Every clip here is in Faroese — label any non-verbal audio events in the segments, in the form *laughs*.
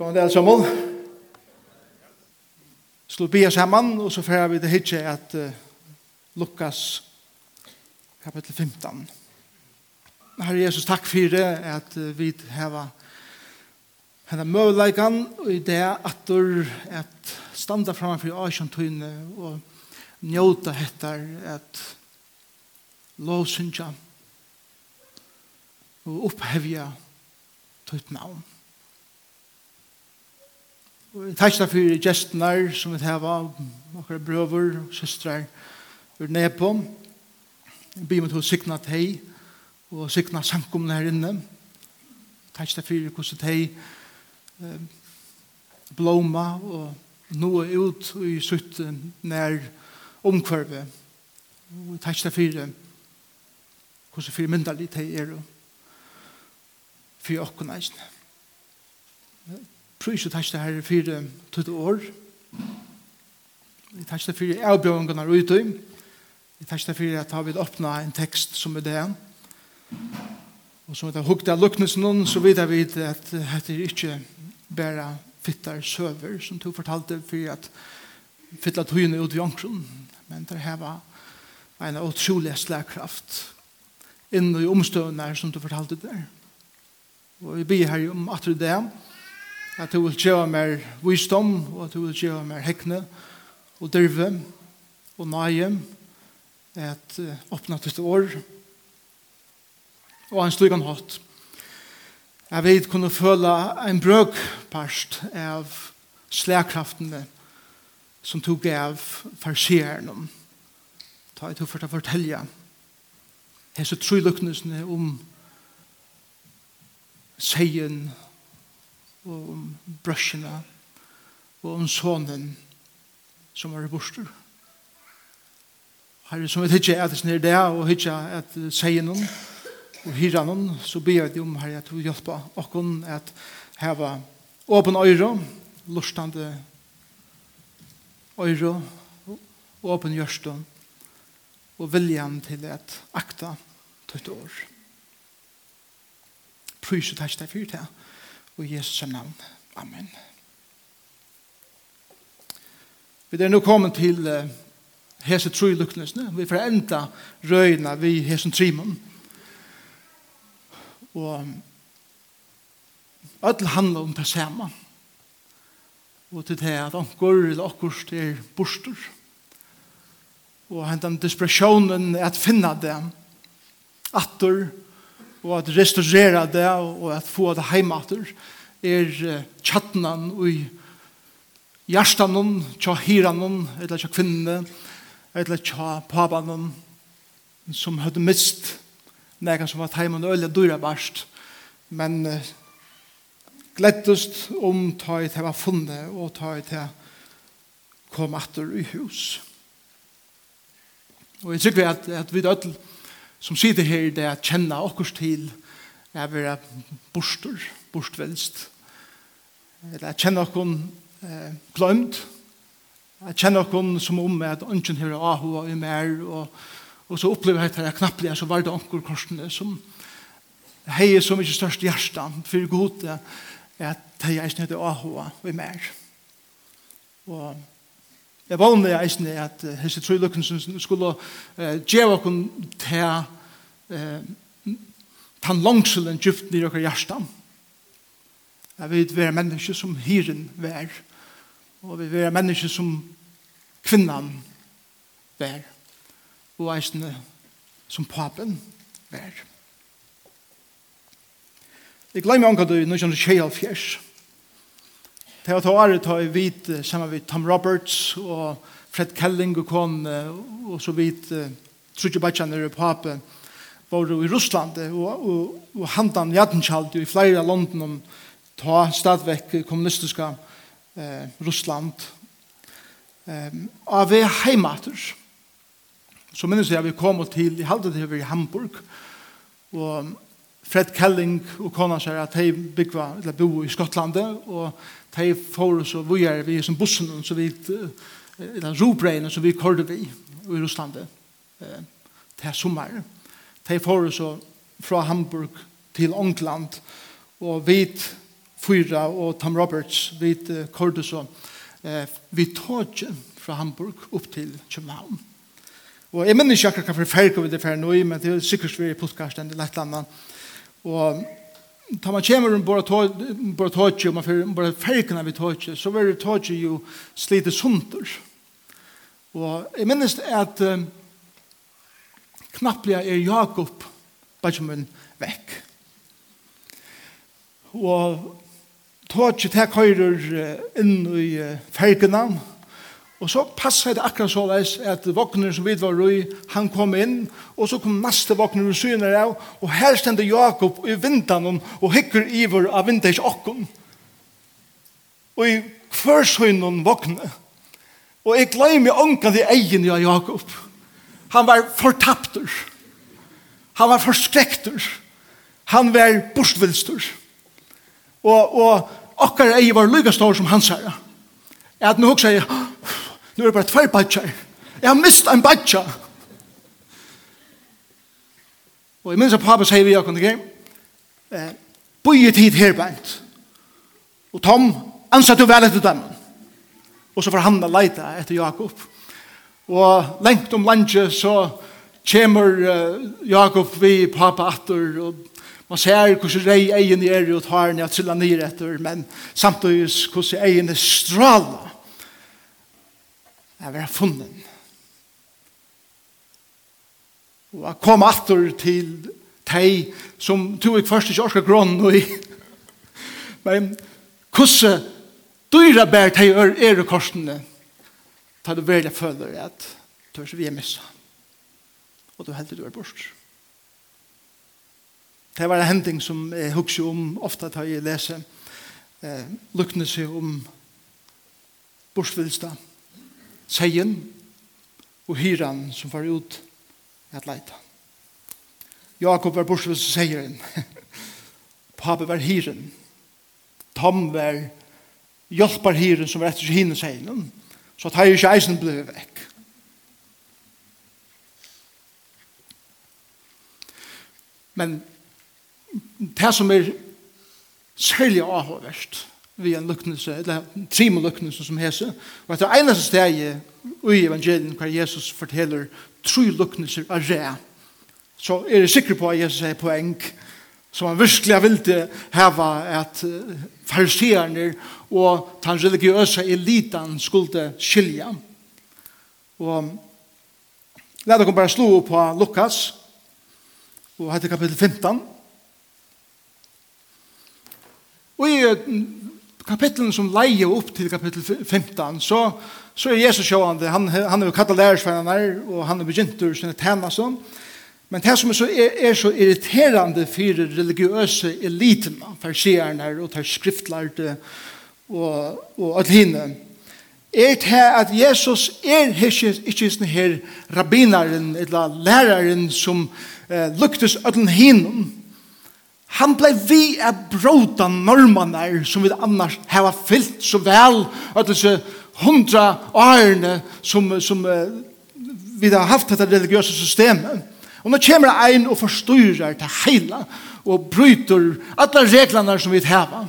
Gående alle sammen. Slå vi sammen, og så fører vi det hitje at uh, Lukas kapitel 15. Herre Jesus, takk for det at uh, vi har henne møvleikan og i det at du at standa framfor for Asjantøyne og njóta hettar at lovsynja og opphevja tøyt navn. Takk for gestene som vi har av noen brøver og søstre ur Nepo. Jeg blir med til å sikne til og sikne samkomne her inne. Takk for hvordan hei blåma og nå ut i sutt nær omkvarve. Og takk for hvordan for myndelige hei er og for åkken eisene. Prøys og takk her for tøtte år. Vi takk det for avbjørnene og ute. Vi takk det for at jeg vil åpne en tekst som er det. Og som det hukte av luknesen noen, så vidt jeg vidt at det er ikke bare fittar søver, som du fortalte for at fittla tøyene ut i omkron. Men det her var en utrolig slagkraft inn i omstøvene som du fortalte der. Og vi ber her om at det er at du vil gjøre mer visdom, og at du vil gjøre mer hekne, og dyrve, og nøye, at uh, åpne ditt år, og en slik han hatt. Jeg vet kunne føle en brøkparst av slagkraftene som tog av farsierne, ta i tog for å fortelle hese tryløknesene om seien og om brøsjene og om sonen som var i borster. Herre, som vi hittir at det er det, og hittir at sier noen, og hyrer noen, så ber jeg om, herre, at du hjelper oss at heva åpen øyre, lustande øyre, åpen hjørsten, og viljan til at akta tøtt år. Pryset herste fyrt her. Ja og i Jesu navn. Amen. Vi er nå kommet til uh, hese truluknesne. Vi får enda røyna vi hese trimon. Og alt handler om det samme. Og til det at anker eller akkurst er borster. Og hentan desperasjonen er at finna det. Atter og at restaurera det og at få det heimater er tjattnan i hjertanen, tja hiranen, eller tja kvinnene, eller tja pabanon, som hadde mist nekan som var heimann og øyla dyra barst, men uh, glettest om ta i til var funne og ta i til kom atter i hus. Og jeg tykker at, at vi dødl, som sitter her i det kjenne okkurs til jeg vil være borster, borstvelst. er kjenne okkon eh, glømt. Jeg kjenner okkon som om at ønsken her er ahua i mer, og, og så opplever jeg at jeg knappelig så var det onkur korsene som hei så mykje størst hjärsta for god at jeg er ikke nødde og i mer. Og Jeg var vågner eisne at hese tru trøylukken skulle djeva okken til tan langselen djupt nir okkar hjertan. Jeg vil være menneske som hyren vær, og vi vil være menneske som kvinnan vær, og eisne som papen vær. Jeg glemmer anka du, nu kjenner 24 Det var tar ta i vit sammen med Tom Roberts og Fred Kelling og kon og så vit Trudje det og Pape var i Russland og, og, og handan Jadnchald i flere av London om ta stadvekk kommunistiska eh, Russland eh, av heimater så minnes jeg vi kom til i halvdet i Hamburg og Fred Kelling og kona sier at de byggva, eller bo i Skottlandet, og de får så vujer vi som bussen, så vi, eller robreina som vi kårde vi i Russlandet eh, til sommer. De får oss fra Hamburg til Ångland, og vi fyra og Tom Roberts, vi kårde så eh, vi tog fra Hamburg opp til København. Og jeg minner ikke akkurat hva for ferg vi det fer nå i, men det er sikkert vi er i podcasten i Lettlandet, Og tar man kommer om bara tåg, og man får bara färgerna vi tåg, så var det tåg jo slite sunter. Og jeg minnes at um, knapplega er Jakob Benjamin vekk. Og tåg til tek høyrer inn i färgerna, og Og så passet det akkurat så veis at vogner som vi var røy, han kom inn, og så kom neste vokner og syner av, og her stendte Jakob i vindan og hikker iver av vintage okken. Og i kvørsøgnen vokner. Og jeg glemmer ångan i egen av Jakob. Han var fortapter. Han var forskrekter. Han var borstvilster. Og, og akkar ei var lykastor som hans herre. At nu hoksa jeg, Nu er det bare tvei badger. Jeg har mist en badger. Og jeg minns at pappa sier vi akkurat, ikke? Bøye tid her, bænt. Og Tom, ansatt du vel etter dem. Og så får han leita etter Jakob. Og lengt om landet så kommer uh, Jakob vi pappa atter og man ser hvordan rei egen er og tar henne at trilla ned etter, men samtidig hvordan egen er straler er vil ha funnen. Og jeg kom atter til teg som tog jeg først ikke orska grann og. Men hvordan dyra bær teg er er korsene ta du velja føler at du er så vi er missa. Og du heldig du er bort. Det var en hending som jeg husker om ofte at jeg leser eh, lukkne seg om bortvilstand seien og hyran som var ut at leita. Jakob var borsvis og seieren. Pape var hyren. Tom var hjelpar hyren som var etter seg hinne seien. Så at hei ikke eisen ble vekk. Men det som er særlig avhåverst, vi en luknelse, eller trim luknelse som hese. Og etter eneste steg i evangelien hver Jesus forteller tru luknelser av ræ, så er jeg sikker på at Jesus er poeng som han virkelig ville heva at fariseerne og den religiøse elitan skulle skilja. Og la dere bare slå på Lukas og hette kapittel 15 og i kapitlen som leier opp til kapittel 15, så, så er Jesus sjående, han, han er jo kattet lærersvenner, og han er begynt å sinne tæna sånn. Men det som er så, er, er så irriterande for religiøse elitene, farsierne og for skriftlærte og, og alt henne, er det at Jesus er ikke, ikke sånn her rabbinaren eller læreren som eh, luktes ødelen hinnen, Han blei vi at bråta normanar som vi annars hava fyllt så vel at disse hundra årene som, som uh, vi har haft dette religiøse systemet. Og nå kommer det ein og forstyrrer til heila og bryter alle reglene som vi hava.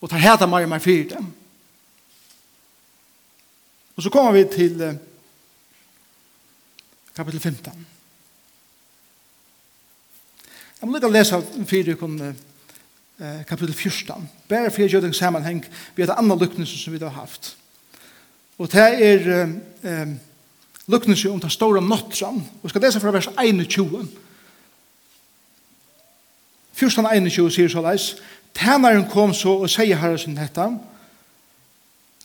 Og tar heta meg og meg fyrir dem. Og så kommer vi til uh, kapitel 15. Jeg må lykke å lese fire kun eh, 14. Bare for jeg gjør den sammenheng vi har andre lyknelse som vi har haft. Og det er eh, lyknelse om den store nottran. Vi skal lese fra vers 21. 14.21 sier så leis. Tænaren kom så og sier herre sin hettan.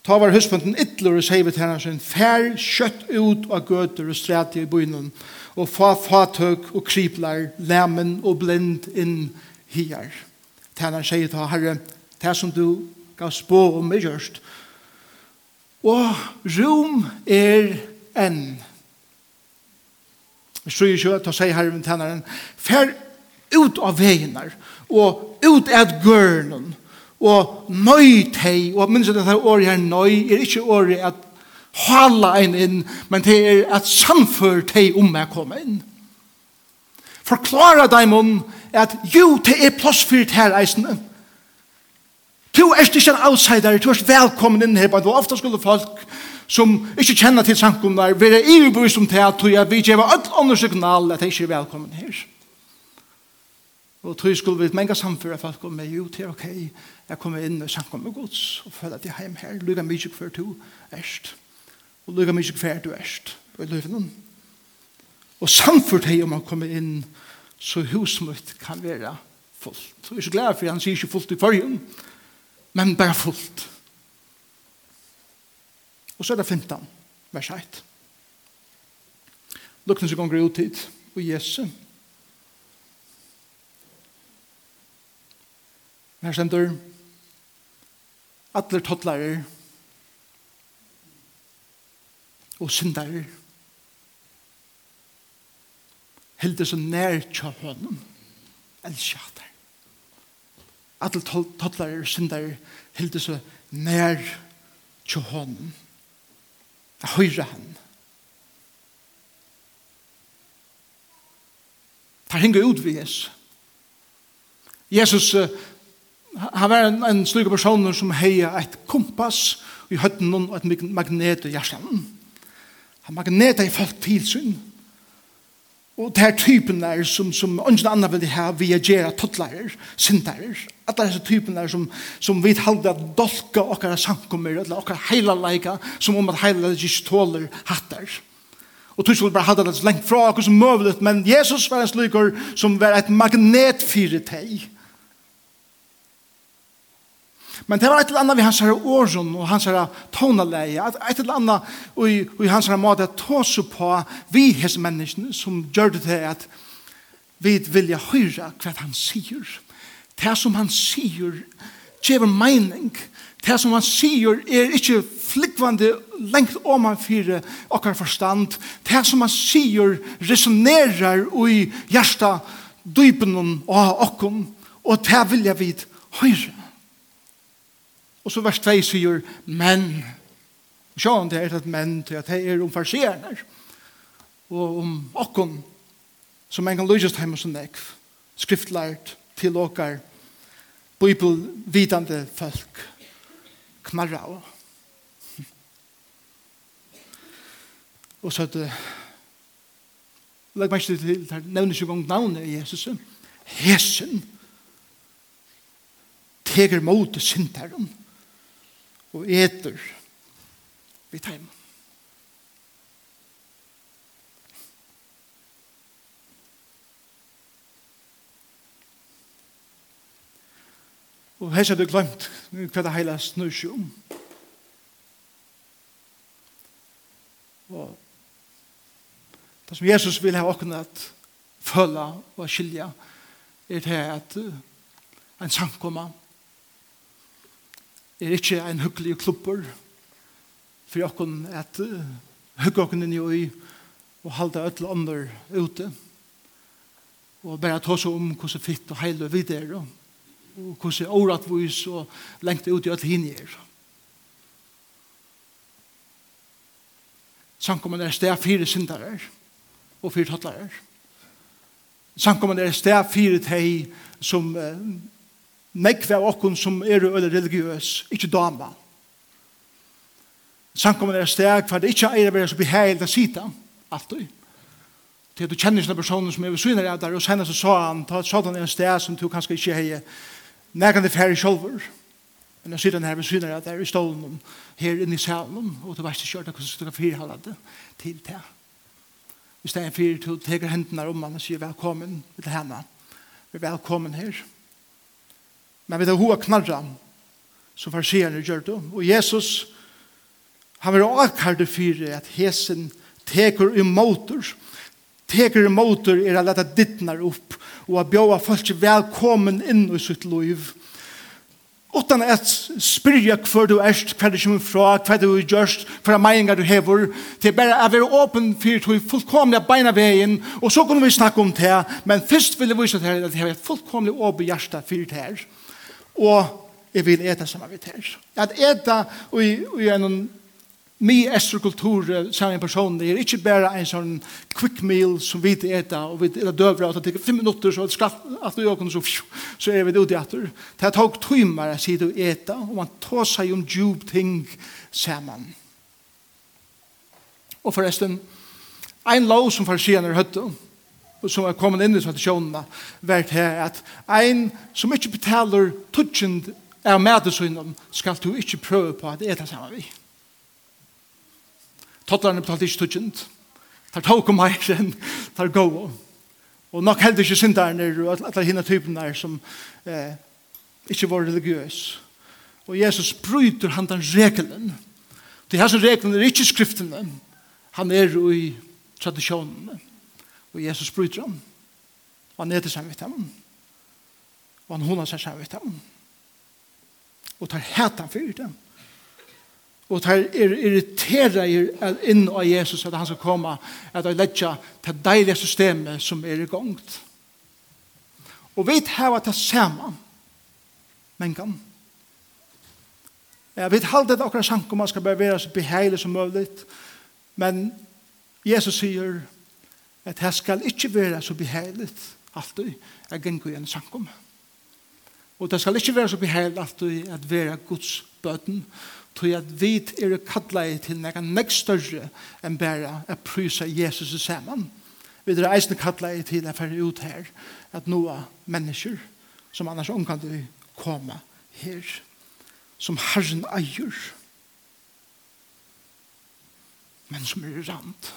Ta var husbunden ytler og sier til henne sin, fær kjøtt ut av gøter og stræt i bynnen og fa fatøk og kriplar, lemen og blind inn hier. Tæna sier til herre, det som du gav spå om i gjørst, og rom er enn. Jeg tror ikke at jeg sier herre tænaren, fær ut av veinar, og ut av gørnen, og nøy tei, og minns at dette året her nøy, er ikke året at hala ein inn, men det er at samfør tei om jeg kommer inn. Forklara dem om at jo, det er plass for det her eisene. Du er ikke en outsider, du er velkommen inn her, og ofte skulle folk som ikke kjenner til samkomnar, være iverbevist om det, at vi gjør alle andre signal at de ikke er velkommen her. Og tog skulle vi mange samfører for at komme det er ok, jeg kommer inn og samkommer med gods, og føler at jeg er hjemme her, lykke mye for to, erst, og lykke mye for to, erst, og jeg i noen. Og samført her om man kommer inn, så husmøtt kan være fullt. Og jeg er så glad for han sier ikke fullt i forrige, men bare fullt. Og så er det 15, vers 1. Lukkene som gonger ut hit, og Jesus, Her stendur. Atler tottlarer og syndarer heldur så nær tja hønum elskjater Atler tottlarer og syndarer heldur så nær tja hønum høyre han Tar hengur ut vi Jesus Jesus uh, han var en, en slik person som heia et kompass i høtten og et magnet i hjertet. Han magnetet i folk til sin. Og det er typen der som, som ønsken andre vil ha via gjerra tottlærer, sintarer. At det er typen der som, som vi halde at dolka okkara sankummer, eller okkara heilaleika, som om at heilaleika ikke tåler hattar. Og tog skulle bare hadde det så lengt fra oss som møvlet, men Jesus var en slikker som var et magnet fyrir teg. Men det var et eller annet vi hans her åren og hans her tonaleie, et eller annet og vi hans her måte at ta seg på vi hans menneskene som gjør det til at vi vilja høre hva han sier. Det som han sier gjør mening. Det som han sier er ikke flikvande lengt om han fire okkar forstand. Det som han sier resonerer i hjertet dypen og okken, og det vilja vi høre. Og så vers 2 sier menn. Sjå om det er et menn til at det er om farsierne. og om okken som en kan løses hjemme som nekv. Skriftlært, til åker. bibelvidande folk. Knarra og *laughs* Og så at Legg meg ikke til, det nevnes jo gong navnet i Jesus. Hesen Teger mot sinteren og eter vi tar teim. Og her har du glemt hva det hele snur seg om. Og det som Jesus vil ha åknet at føle og skilje er det at en samkommer er ikke en hyggelig klubber for jeg kan at hugge okken inn i øy og halda ødel ånder ute og bare ta seg om hvordan fitt og heil og videre og hvordan åretvis og lengt ut i ødel hinne er Sankommen er sted fire syndere og fire tattlere. Sankommen er sted fire teg som nekve av okkun som er eller religiøs, ikkje dama. Samkommen er steg, for det ikkje er å være så beheilig å sita, alltid. Til du kjenner sånne personer som er ved syner av der, og senere så sa han, ta et sådant en steg som du kanskje ikkje hei, nekande færre sjolver. Men jeg sitter her ved syner av der, i stålen, her inne i salen, og du veist ikke kjørt, hvordan du kan firhalla det til det. I stedet for, du teker hendene om han og sier, velkommen til henne. Velkommen her. Velkommen her Men vi tar hoa knarra, som farsierne gjør det. Og Jesus, han vil akkar det fyrir at hesen teker motor, teker motor er at leta dittnar upp, og at bjåa folk velkommen inn i sitt liv. Utan at spyrja hver du erst, hver du kommer fra, hver du gjørst, hver meiningar du hever, til bare å være åpen for tog fullkomlig beina veien, og så kunne vi snakke om det, men først vil jeg vise til at jeg har et fullkomlig åpen hjerte for det her og jeg vil ete som jeg vil til. At ete i, i en mi estro estrokultur sammen person, det er ikke bare en sånn quick meal som vi til eta, og vi eta døvra, og det tar fem minutter, så skaff at du, åkne, så, så er vi ute etter. Det er tog timer, si du, eta, og man tar seg om djup ting sammen. Og forresten, en lov som farsierne høtte, som er kommet inn i tradisjonene, vært her at ein som ikke betaler tutsjend av medesynen, skal du ikke prøve på at det er det samme vi. Tottlarne betalte ikke tutsjent. Tar tog om meg, tar gå. Og nok heldig ikke synderne, og alle henne typen der som eh, ikke var religiøs. Og Jesus bryter han den regelen. Det her som regelen er ikke skriftene. Han er jo i tradisjonene. Og Jesus bryter ham. Og han neder seg vidt ham. Og han hundar seg seg vidt ham. Og tar hætan fyrir dem. Og tar er irriterer inn av Jesus at han skal komme at han letja til deilige systemet som er i gang. Og vi hava til saman men kan Jeg vet halde det akkurat sank om man skal bare være så beheilig som mulig. Men Jesus sier, at det skal ikke være så beheligt alltid at gengu i en sankum. Og det skal ikke være så beheligt alltid at være Guds bøten, tog at vi er kallet til noe nek større enn bare å prysa Jesus i sammen. Vi er eisen kallet til å fære ut her, at noe mennesker som annars omkant vi komme her, som Herren eier, men som er rand.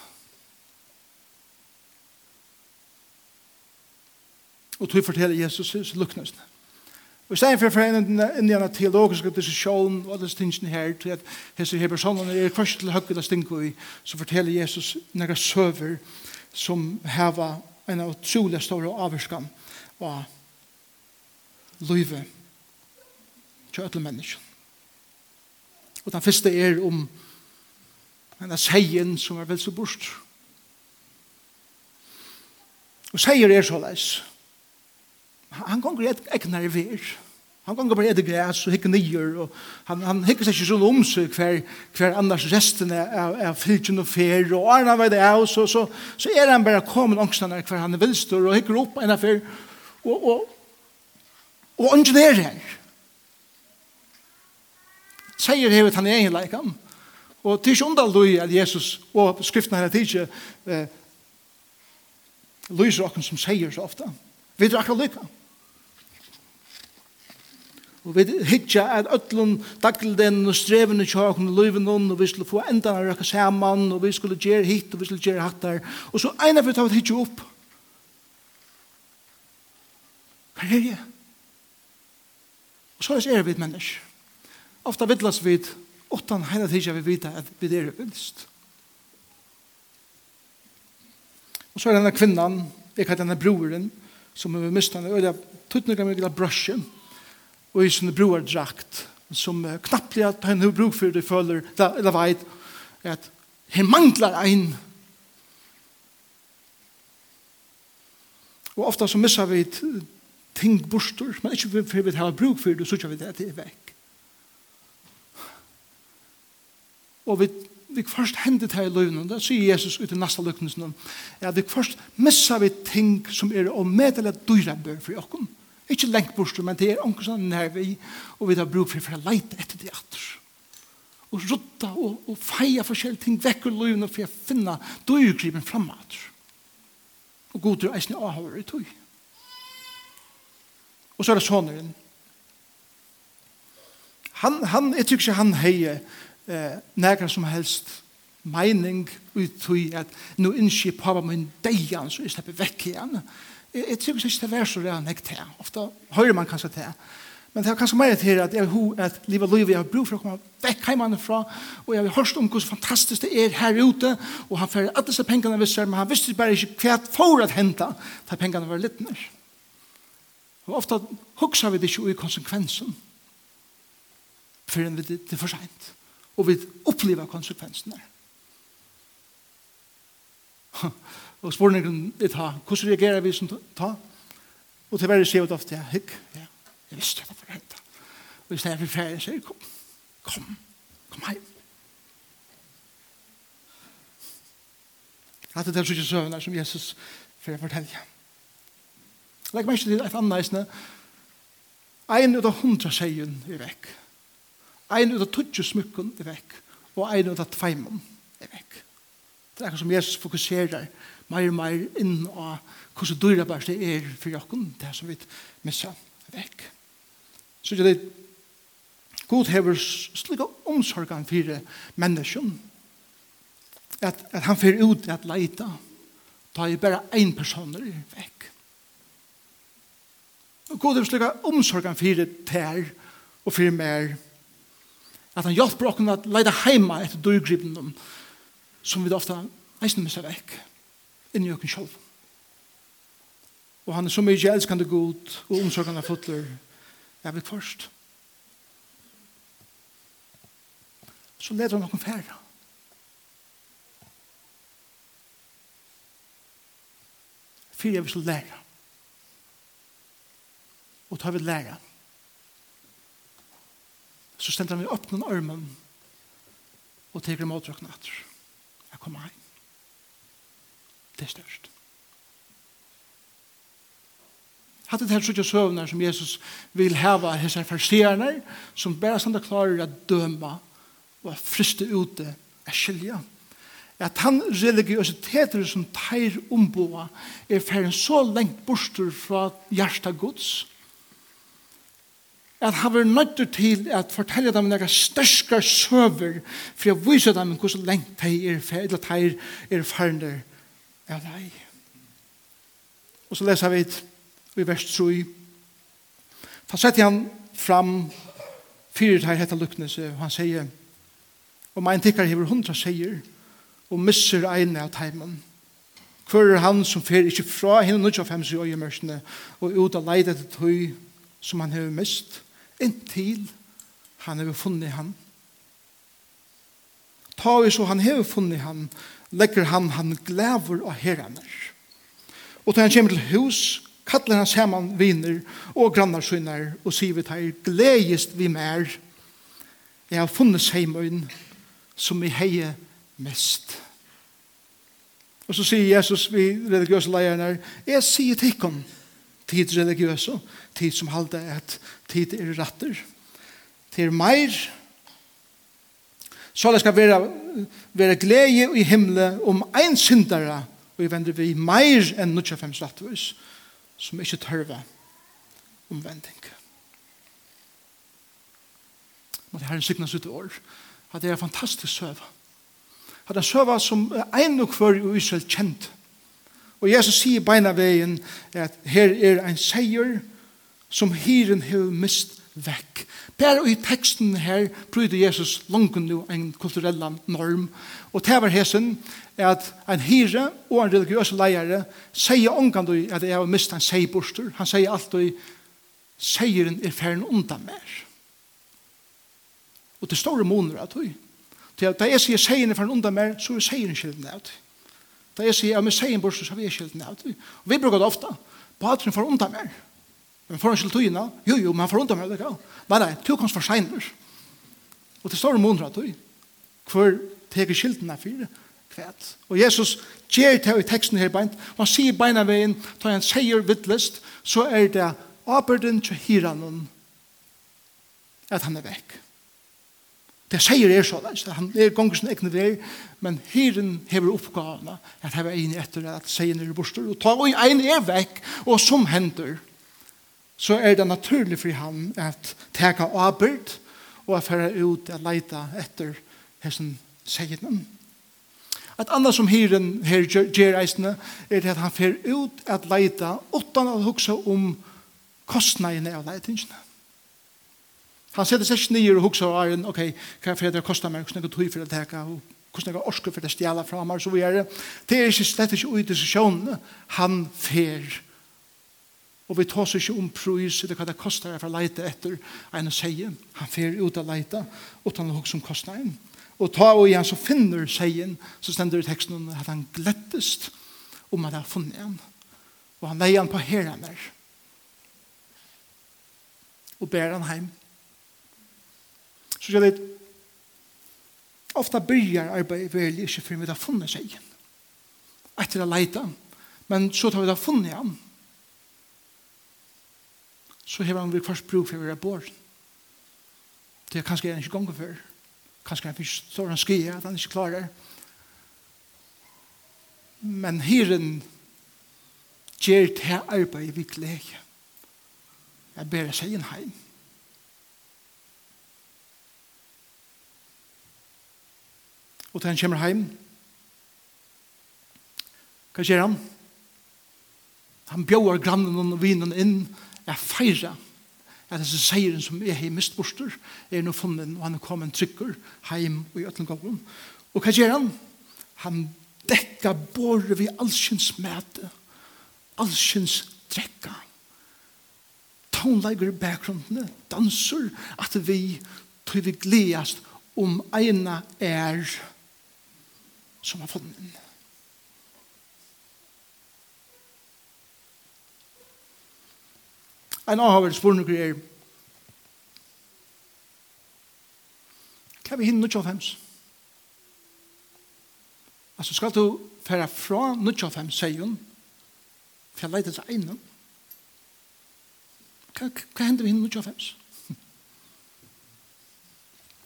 Og tog fortelle Jesus så lukknes. Og i stedet for en indian teologisk diskusjon og alle stingene her, til at hese her personene er først til høyre til stinko i, så forteller Jesus nære søver som heva en av utrolig store avvarskan av løyve til alle mennesker. Og den første er om en av seien som er vel så bort. Og seier er så leis han gonger et egnar i vir. Han gonger bare etter græs og hikker nyer, og han, han hikker seg ikke sånn om seg hver, hver annars resten er, er, er fylgjen og fer, og arna vei det er, så, så, så er han bare kommet ångstene hver han er vilstor, og hikker opp enn fer, og, og, og ånden er her. Seier hevet han er egen leikam, og til ikke undal du at Jesus og skriften her er ikke eh, lyser okken som seier så ofte. Vi drar akkurat lykka. Og vi hitja at öllum daglden og strevene tjokken og løyven og vi skulle få enda å røkka saman og vi skulle gjere hit og vi skulle gjere hattar og så eina vi tar hitja opp Hva er det? Og så er vi et menneske. Ofta vidlas vi åttan heina tidsa vi vita at vi er vilst. Og så er denne kvinnan, vi kallar denne broren, som vi mistan, og det er tuttnukka mykla brushen, og i sin broardrakt, som knapplig at han har brug for det føler, eller veit, at han manglar ein. Og ofta så missar vi ting bostor, men ikke for vi har brug for det, så ikke vi det at det er vekk. Og vi vi først hendet her i løvnen, da sier Jesus ut i neste løknesen, ja, vi først missa vi ting som er å meddele dyrebør for jokken. Ikke lengt bort, men det er anker sånn nær vi, og vi har brug for, for å leite etter det atter. Og rutta og, og feia forskjellige ting vekk og løgn for å finne døyegripen fremme atter. Og god er å eisne avhører i tog. Og så er det sånneren. Han, han, jeg tykker ikke han heier eh, nærkere som helst mening ut tog at nå innskjer pappa min deian så jeg slipper vekk igjen. Og jeg tror ikke det er så det er til. Ofte hører man kanskje til. Men det er kanskje mer til at jeg har at livet og livet jeg har brug for å komme vekk hjemmefra, og jeg har hørt om hvor fantastisk det er her ute, og han fører alle disse pengene visser, men han visste bare ikke hva for å hente da pengene var litt nær. Og ofte hukser vi det ikke i konsekvensen, før vi det er for sent, og vi opplever konsekvensene. Huh. Og spørningen er ta, hvordan reagerer vi som ta? Og til hver sier vi ofte, ja, hygg, ja, jeg visste hva for hentet. Og hvis det er for ferie, sier, kom, kom, kom hjem. Hatt det er sånne søvner som Jesus for å fortelle. Legg meg ikke til et annet eisne. Ein ut av hundra seien er vekk. Ein ut av tutsje smykken er vekk. Og ein ut av tveimen er vekk. Det er akkurat som Jesus fokuserer på mer og mer inn og hvordan dyrer bare det er for jokken, det som vi misser vekk. Så det er God hever slik omsorgen for mennesken. at, at han fyrir ut at leita, da er bare ein personer vekk. Og God hever slik omsorgen for tær og for mer, at han hjelper okken at leita heima etter dyrgripen som vi ofte eisen missa vekk inn i okken sjálf. Og han er så mykje elskande god og omsorgande fotler jeg vil først. Så leder han okken færre. Fyre jeg vil så lære. Og tar vi lære. Så stender han vi åpne armen og teker imot åkken etter. Jeg kommer heim. Det er størst. Hatt det her sånne søvner som Jesus vil heva hessar farsierne, som bare sånn det klarer å døma og friste ute er skilja. At han religiøsiteter som teir omboa er ferden så lengt bostur fra hjertet gods, at han var nødt til at fortelle dem noen største søver for å vise dem hvordan lengt teir er teir er ferden Ja, nei. Og så leser vi i vers 3. Da setter han fram fyrir her hetta luknese, og han sier, og mein tikkar hever hundra sier, og misser eina av teimen. Hver er han som fer ikkje fra henne nødja fem i øyemørsene, og ut av leid etter tøy som han hever mist, inntil han hever funnet han. Ta vi så han hever funnet han, legger han han glæver av heraner. Og da han kommer til hus, kallar han saman viner og grannarsynar og sier vi tar gledest vi mer. Jeg har funnet seimøyn som vi heier mest. Og så sier Jesus vi religiøse leierne, jeg sier tikkum, tid religiøse, tid som halde et tid er ratter. Til meir, Så det skal være, være glede i himmelen om ein syndere, og jeg vender vi mer enn 95 slattvis, som ikke tørve omvending. Måtte Herren signes ut år. At det er en fantastisk søve. At det er en søve som er en og hver i Israel kjent. Og Jesus sier beina veien at her er en seier som hyren har mist vekk. Bare i teksten her prøyde Jesus langt nå en kulturell norm. Og det var hesen at en hyre og en religiøs leiere sier omgang at jeg har mistet en seiborster. Han sier alltid seieren er ferden undan mer. Og det store måneder at hun. Da jeg sier seieren er ferden undan mer, så er seieren skilden av det. Da jeg sier, ja, med seieren borster, så er vi skilden av det. Og vi bruker det ofte. Patren for undan mer. Men får han til tøyina, jo, jo, men han forundra meg, ja. Nei, nei, du komst for seinur. Og til ståre måneder tøy, Hvor teker skilden er fire, kvæt. Og Jesus gjør det i teksten her beint, og han sier beina veien, da han sier vittlest, så er det aberden til hiranen at han er vekk. Det sier er sånn, han er gonger sin egne vei, men hiren hever oppgavene, at han er ein etter at sier er borster, og ta og en er vekk, og som hender, så er det naturlig for han at teka avbyrd og at færa ut at leita etter hessen segjen. Et annet som hyren her gjør eisene er at han fer ut at leita utan å huksa om kostnadene av leitingene. Han setter seg ikke nye og huksa av æren, ok, hva er det kostar meg, hvordan er det tog for å teka, hvordan er det orske for å stjala fra meg, så vi er det. Det er ikke slett ikke ut i sesjonen. Han fer Og vi tar ikke om prøys, eller hva det koster for å leite etter en seie. Han fer ut å leita, og tar noe som koster en. Og ta og igjen så finner seien, så stender teksten at han glettest om at han har funnet en. Og han leier han på herren der. Og ber han heim. Så sier det ofta byrjar arbeid vel ikke før vi har funnet seien. Etter å leite, men så tar vi da funnet han så har han vi først bruk for å være bort. Det er kanskje han ikke ganger før. Kanskje han ikke står han skriver at han ikke klarer. Men hyren gjør det arbeidet vi gleder. Jeg ber seg inn heim. Og til han kommer heim, hva gjør han? Han bjør grannen og vinen inn, jeg feira at disse seieren som er har mist borster, er nå funnet, og han er kommet trykker heim og i Øtlengaven. Og hva gjør han? Han dekka båret vi allskyns mæte, allskyns drekka. Tonleiger i bakgrunnen, danser, at vi tror vi gledast om eina er som har funnet. En avhåver spørsmål er Hva er vi hinner hinn 95? Altså skal du fære fra 95 seien for jeg leiter til einen Hva, hva hender vi hinner hinn 95?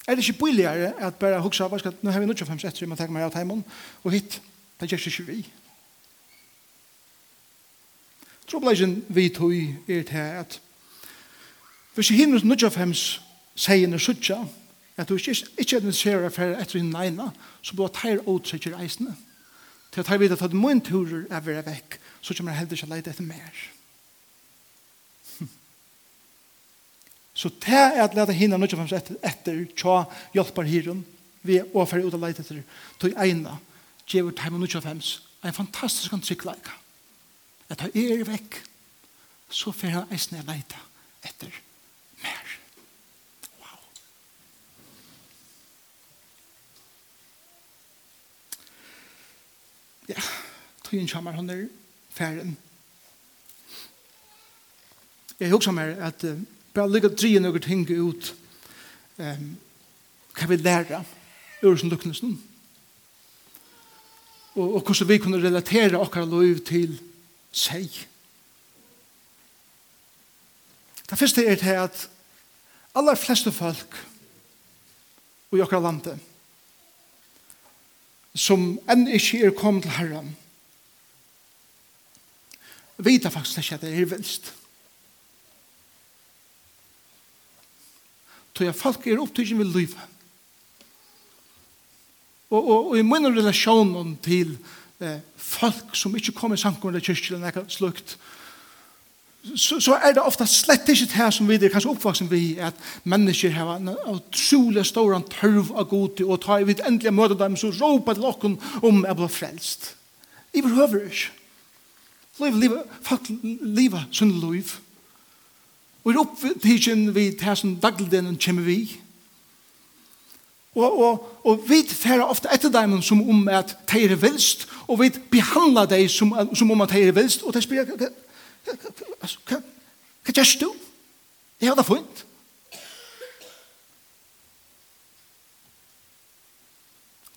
Er det ikke billigere at bare hukse huksa, nå har vi 95 etter, man tenker meg av teimen, og hit, det gjør ikke vi. Troblegjen vi tog er til at hvis jeg hinner nødja fems seien er suttja at du ikke, ikke er nisera for etter hinn neina så blir teir åtsikker eisene til at teir vet at min turer er vera vekk så kommer jeg heller ikke leid etter mer Så *laughs* det er at leta hinna nødja fems etter, etter tja hjelpar hiren vi er overferd ut av leid etter tog eina gjever teim nødja fems en fantastisk ansiktleika at han er vekk, så får han eisne jeg leita etter mer. Wow. Ja, tøyen kommer han er færen. Jeg husker meg at uh, bare lykke å drige noen ting ut um, hva vi lærer ur sin lukknesen og, og hvordan vi kunne relatere akkurat lov til seg. Det første er til at aller fleste folk i okra landet som enn ikke er kommet til Herren vita faktisk ikke at det er vilst. Så jeg folk er opptidgen ved livet. Og, og, og i min relasjon til Herren eh, folk som ikke kommer i samkomne kyrkje eller noe slukt, så, så er det ofta slett ikke det som vi er kanskje oppvaksen vi at mennesker har en utrolig stor tørv av god og ta i vidt endelig møte dem så råper til åkken om jeg blir frelst. I behøver ikke. Liv, liv, folk lever sin liv. Og i opptidsen vi til som dagligdelen kommer vi. Og, og, og vi tar ofte etter dem som om at de er vilst, og vi behandler dem som, som om at de er vilst, og de spør, hva gjør du? Jeg har det funnet.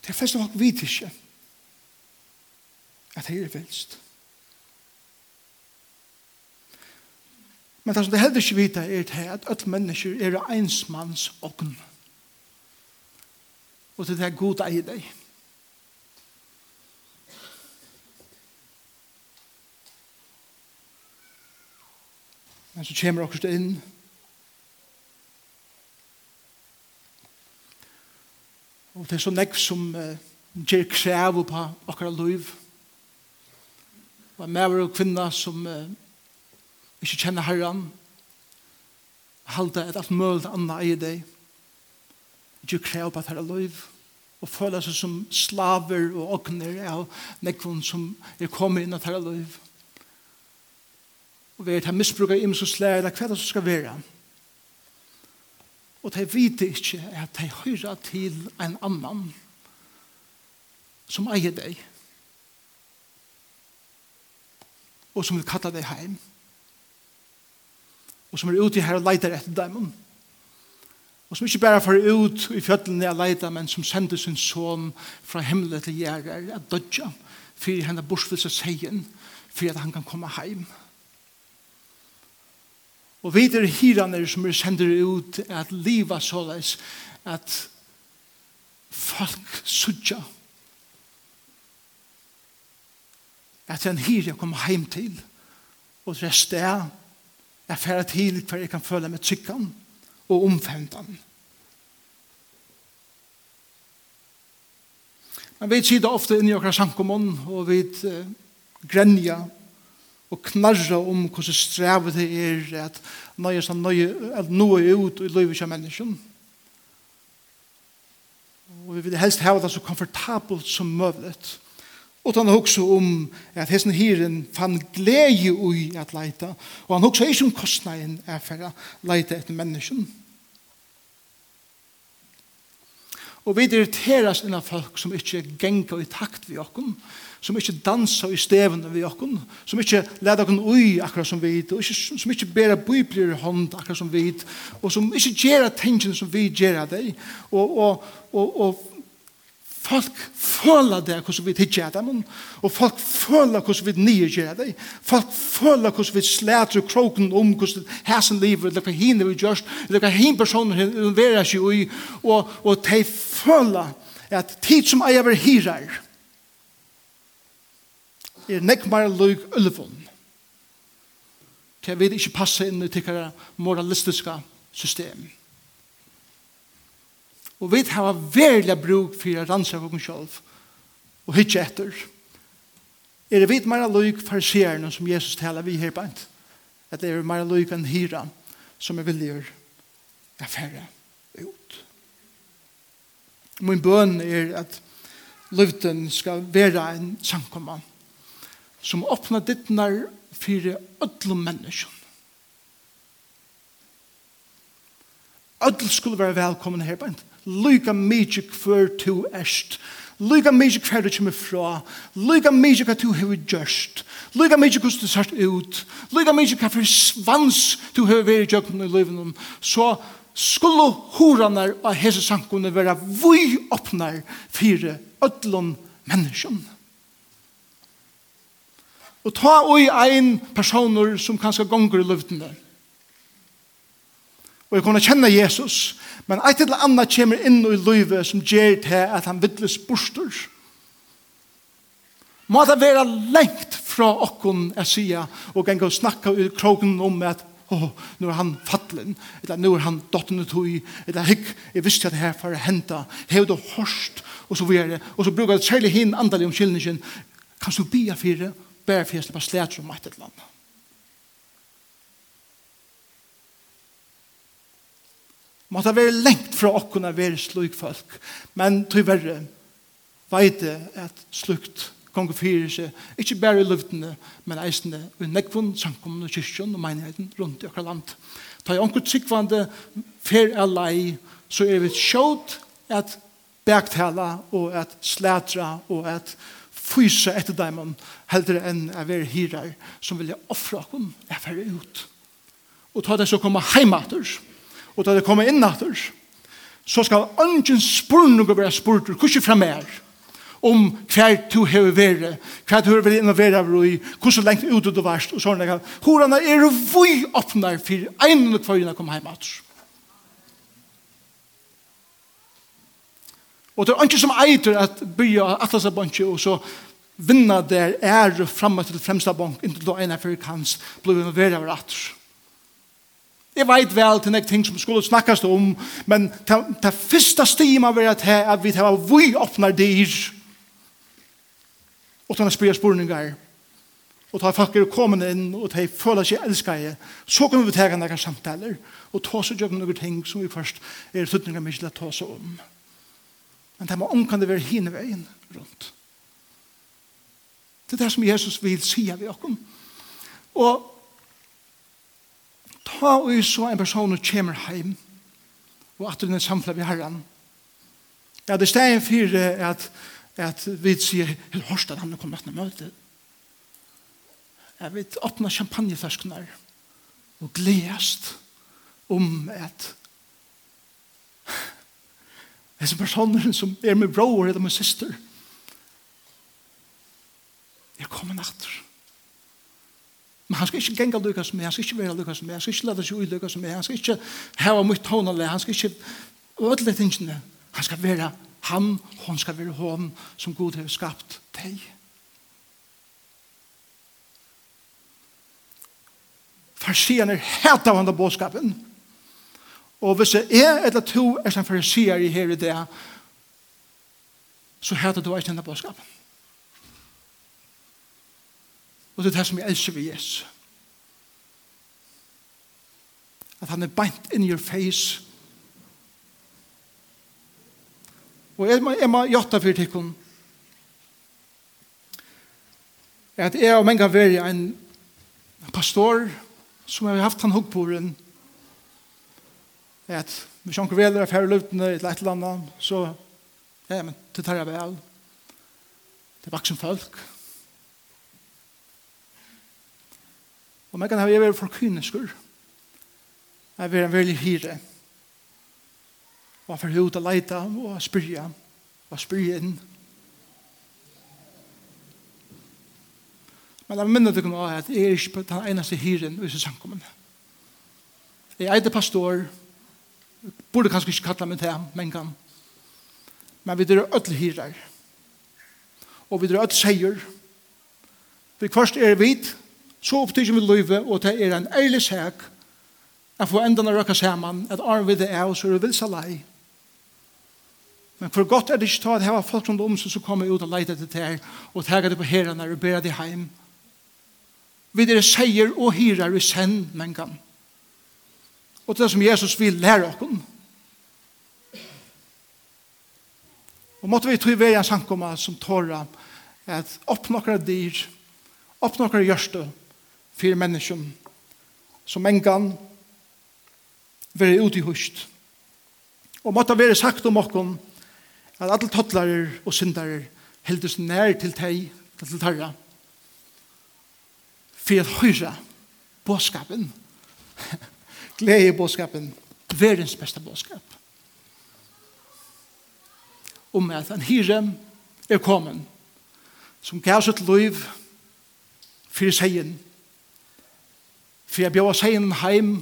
Det er flest av folk vet ikke at de er vilst. Men det som de heller ikke vet er at alle mennesker er ensmanns åkne og til det er god eier deg. Men så kommer dere inn. Og det er så nekv som uh, gjør krev på akkurat liv. Og en mer og kvinna som uh, ikke kjenner herren. Halda et alt mulig annet i deg ikke krev på dette liv, og føler seg som slaver og åkner av nekvun som er kommet inn i dette liv. Og vi er til misbruk av imens eller hva er det som skal være? Og de vet ikke at de hører til en annan som eier deg og som vil kalla deg heim og som er ute her og leiter etter dem Og som ikke bare får ut i fjøtlene av leida, men som sender sin son fra himmelen til gjerder, at dødja, for henne borsvelse seien, for at han kan komme heim. Og vi er hirene som er sender ut at livet såleis, at folk sudja, at en hir jeg kommer heim til, og det er sted, jeg færer til hver jeg kan føle meg trykkene, og omfemtan. Men vi sier det ofte inni okra sankomon, og vi uh, grenja og knarra om hvordan strevet det er at nøye som nøye, at noe er ut i livet av mennesken. Og vi vil helst hava det så komfortabelt som møvlet. Og han hugsa om at hesten hiren fann glede ui at leita. Og han hugsa ikke om kostnaden er for å leita etter mennesken. Og vi irriteras innan folk som ikke genga i takt vi okkum, som ikke dansa i stevene vi okkum, som ikke leita okken ui akkurat som vi, og ikke, som ikke bera biblir i hånd akkurat som vi, og som ikke gjerra tengen som vi gjerra deg, og, og, og, og Folk føler det hvordan vi tidser dem, og folk føler hvordan vi nygjør det. Folk føler hvordan vi slæter kroken om hvordan hæsen livet, eller hva henne vi gjør, eller hva henne personer involverer seg i, og, og de føler at tid som eier vil hirar er nekk mer løg ulvån. Til jeg vil ikke passe inn i tikkere moralistiske systemet. Og vi har veldig bruk for å ranse av oss selv og hitje etter. Er det vidt mer løyk seerne som Jesus taler vi her på en? At det er mer løyk enn hyra som er villig å færre ut. Min bøn er at løyten skal være en samkomma som åpner dittnar for ødle mennesker. Ødle skulle være velkommen her på enten. Lyga mykje kvar tu erst. Lyga mykje kvar du kommer fra. Lyga mykje kvar tu hever gjørst. Lyga mykje kvar du sart ut. Lyga mykje kvar for svans tu hever veri jøkken i livet. Så skulle horanar av hese sankone være vui oppnar fire ödlom menneskjon. Og ta oi ein personer som kanskje gonger i løvdene og jeg kunne kjenne Jesus, men et eller annet kommer inn i livet som gjør til at han vidles bostor. Må det være lengt fra okken jeg sier, og en gang snakke i kroken om at oh, nå er han fattelen, eller nå er han dottene tog, eller hikk, jeg visste at det her for å hente, hev det hårst, og så videre, og så bruker jeg særlig hinn andelig om kjellningen, kan du bia fire, bære fire, slipper slet som et eller annet. Måtte være lengt fra å kunne være slik folk. Men tyverre vet jeg at slukt gong og fyrir seg, ikke bare i luftene, men eisene i nekvun, samkommun og kyrkjon og menigheten rundt i akkurat land. Ta i onkur tryggvande fer alai, så er vi sjått at bergtala og at slætra og at fysa etter daimon heldre enn er være hirar som vilja offra okkur, er ferdig ut. Og ta det så koma heimater, og da det kommer inn natter, så skal ønsken spørre noe være spurtur, hvordan fra mer, om hva du har vært, hva du har hever innovera av roi, hvordan lengt ut du varst, og sånn. Hvordan er det vi åpner for en og kvarina kom heim at. Og det er ikke som eiter at bya av bonki og så vinna der er framme til fremsta bonk, inntil du ene fyrir kans, blir involveret av rattur. Jeg vet vel til nek ting som skulle snakkast om, men det første stiget stima var at, at vi tar vi åpner dyr. Og tar å spyrja spurningar. Og tar folk er kommet inn, og tar føler seg elskar Så kan vi ta noen samtaler, og ta seg jo noen ting som vi først er tøtninger mye til å ta seg om. Men det må omkan det være hinne veien rundt. Det er det som Jesus vil si av oss. Og ta og så en person og kommer hjem og at den samfla vi herren. Ja, det steg fyrir at, at vi sier, hel at han er kommet til møte. Jeg vet, åpne champagneflaskene og gledest om at *laughs* Hese personer som er min bror eller min syster, jeg kommer natter. Men han skal ikke genga lykka som meg, han skal ikke være lykka som meg, han skal ikke lade seg ui lykka som meg, han skal ikke heva mye tonale, han skal ikke ødele tingene. Han skal være han, hon skal være hon som Gud har skapt deg. Farsian er helt av andre bådskapen. Og hvis jeg er eller to er som farsier i her i det, så heter du ikke denne bådskapen. Og det er det som jeg elsker ved Jesus. At han er bent in your face. Og jeg må, jeg må gjøre for tikkene. At jeg og mange veri en pastor som har haft han hugg på den. At vi han kveler er færre løtene i et eller annet, så ja, men det tar jeg vel. Det er vaksen folk. Og man kan ha vært for kyneskur. Jeg vil en veldig hyre. Og han fyrir ut og leita og spyrja og spyrja inn. Men jeg minner dere nå at jeg er ikke på den eneste hyren i samkommen. Jeg er pastor, burde kanskje ikke kalla meg til, men kan. Men vi drar ødel hyrer. Og vi drar ødel seier. Vi først er vidt, så opptid som vi løyve, og det er en ærlig sæk, at få enda røkka saman, at arm vi det er, og så er det vilsa lei. Men for godt er det ikke ta at heva folk rundt om seg, så kommer ut og leite etter det her, og tega det på herrene og bera det heim. Vi dere seier og hyrar i senn mengan. Og det som Jesus vil lære oss. Og måtte vi tog i veien sankomma som tåra, at oppnåkere dyr, oppnåkere gjørste, for mennesken som engan være ute i hust. Og måtte være sagt om okken at alle tottlere og syndere heldes nær til teg, til tarra, for at høyre båskapen, *laughs* glede båskapen, verdens beste båskap. Om at en hyre er kommet, som gav sitt liv for seien, for jeg bjør seg inn heim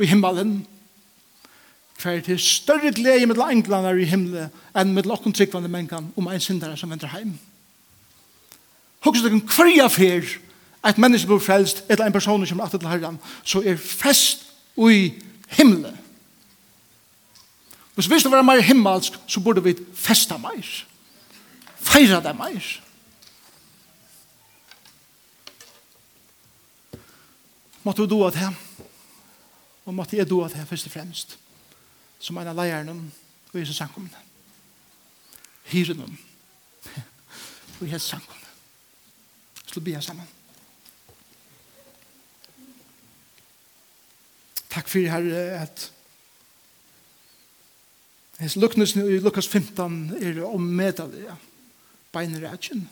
i himmelen, for det er større glede med englene i himmelen enn med lokken tryggvande mennkene om en syndere som venter heim. Hokus dere hverja fer at menneske blir frelst eller en person som er til herren, så er fest i himmelen. Hvis vi skal være mer himmelsk, så burde vi festa mer. Feira det mer. Måtte du doa til og måtte jeg doa til først og fremst som en av leierne og Jesus samkommende. Hyren om og Jesus samkommende. Slå bia sammen. Takk for Herre at Hes luknes i Lukas 15 er om medalia beinrætjen.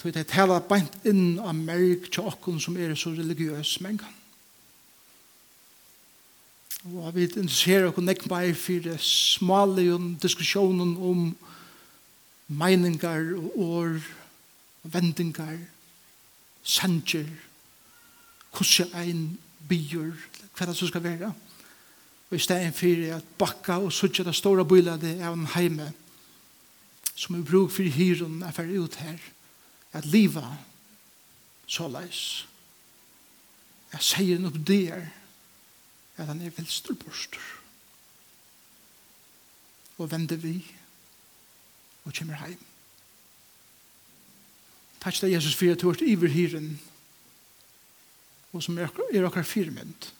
Tog det tala beint inn av merk til okken som er så religiøs mengan. Og vi interesserer okken nek bare for det smale diskusjonen om meiningar og år, vendingar, sanger, hvordan ein byr, hva det som skal være. Og i stedet for at bakka og sutja det store bylade av en heime som er bruk for hyren er ferdig ut her. Og at liva så leis. Jeg sier noe der at han er velstur borster. Og vende vi og kommer heim. Takk til Jesus for at du har iver hyren og som er akkurat firmynd.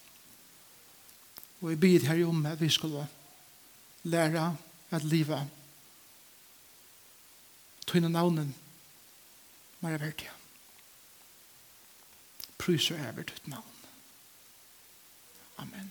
Og jeg bid her om at vi skulle læra at liva tøyne navnen mer av verdia. Pryser över ditt navn. Amen.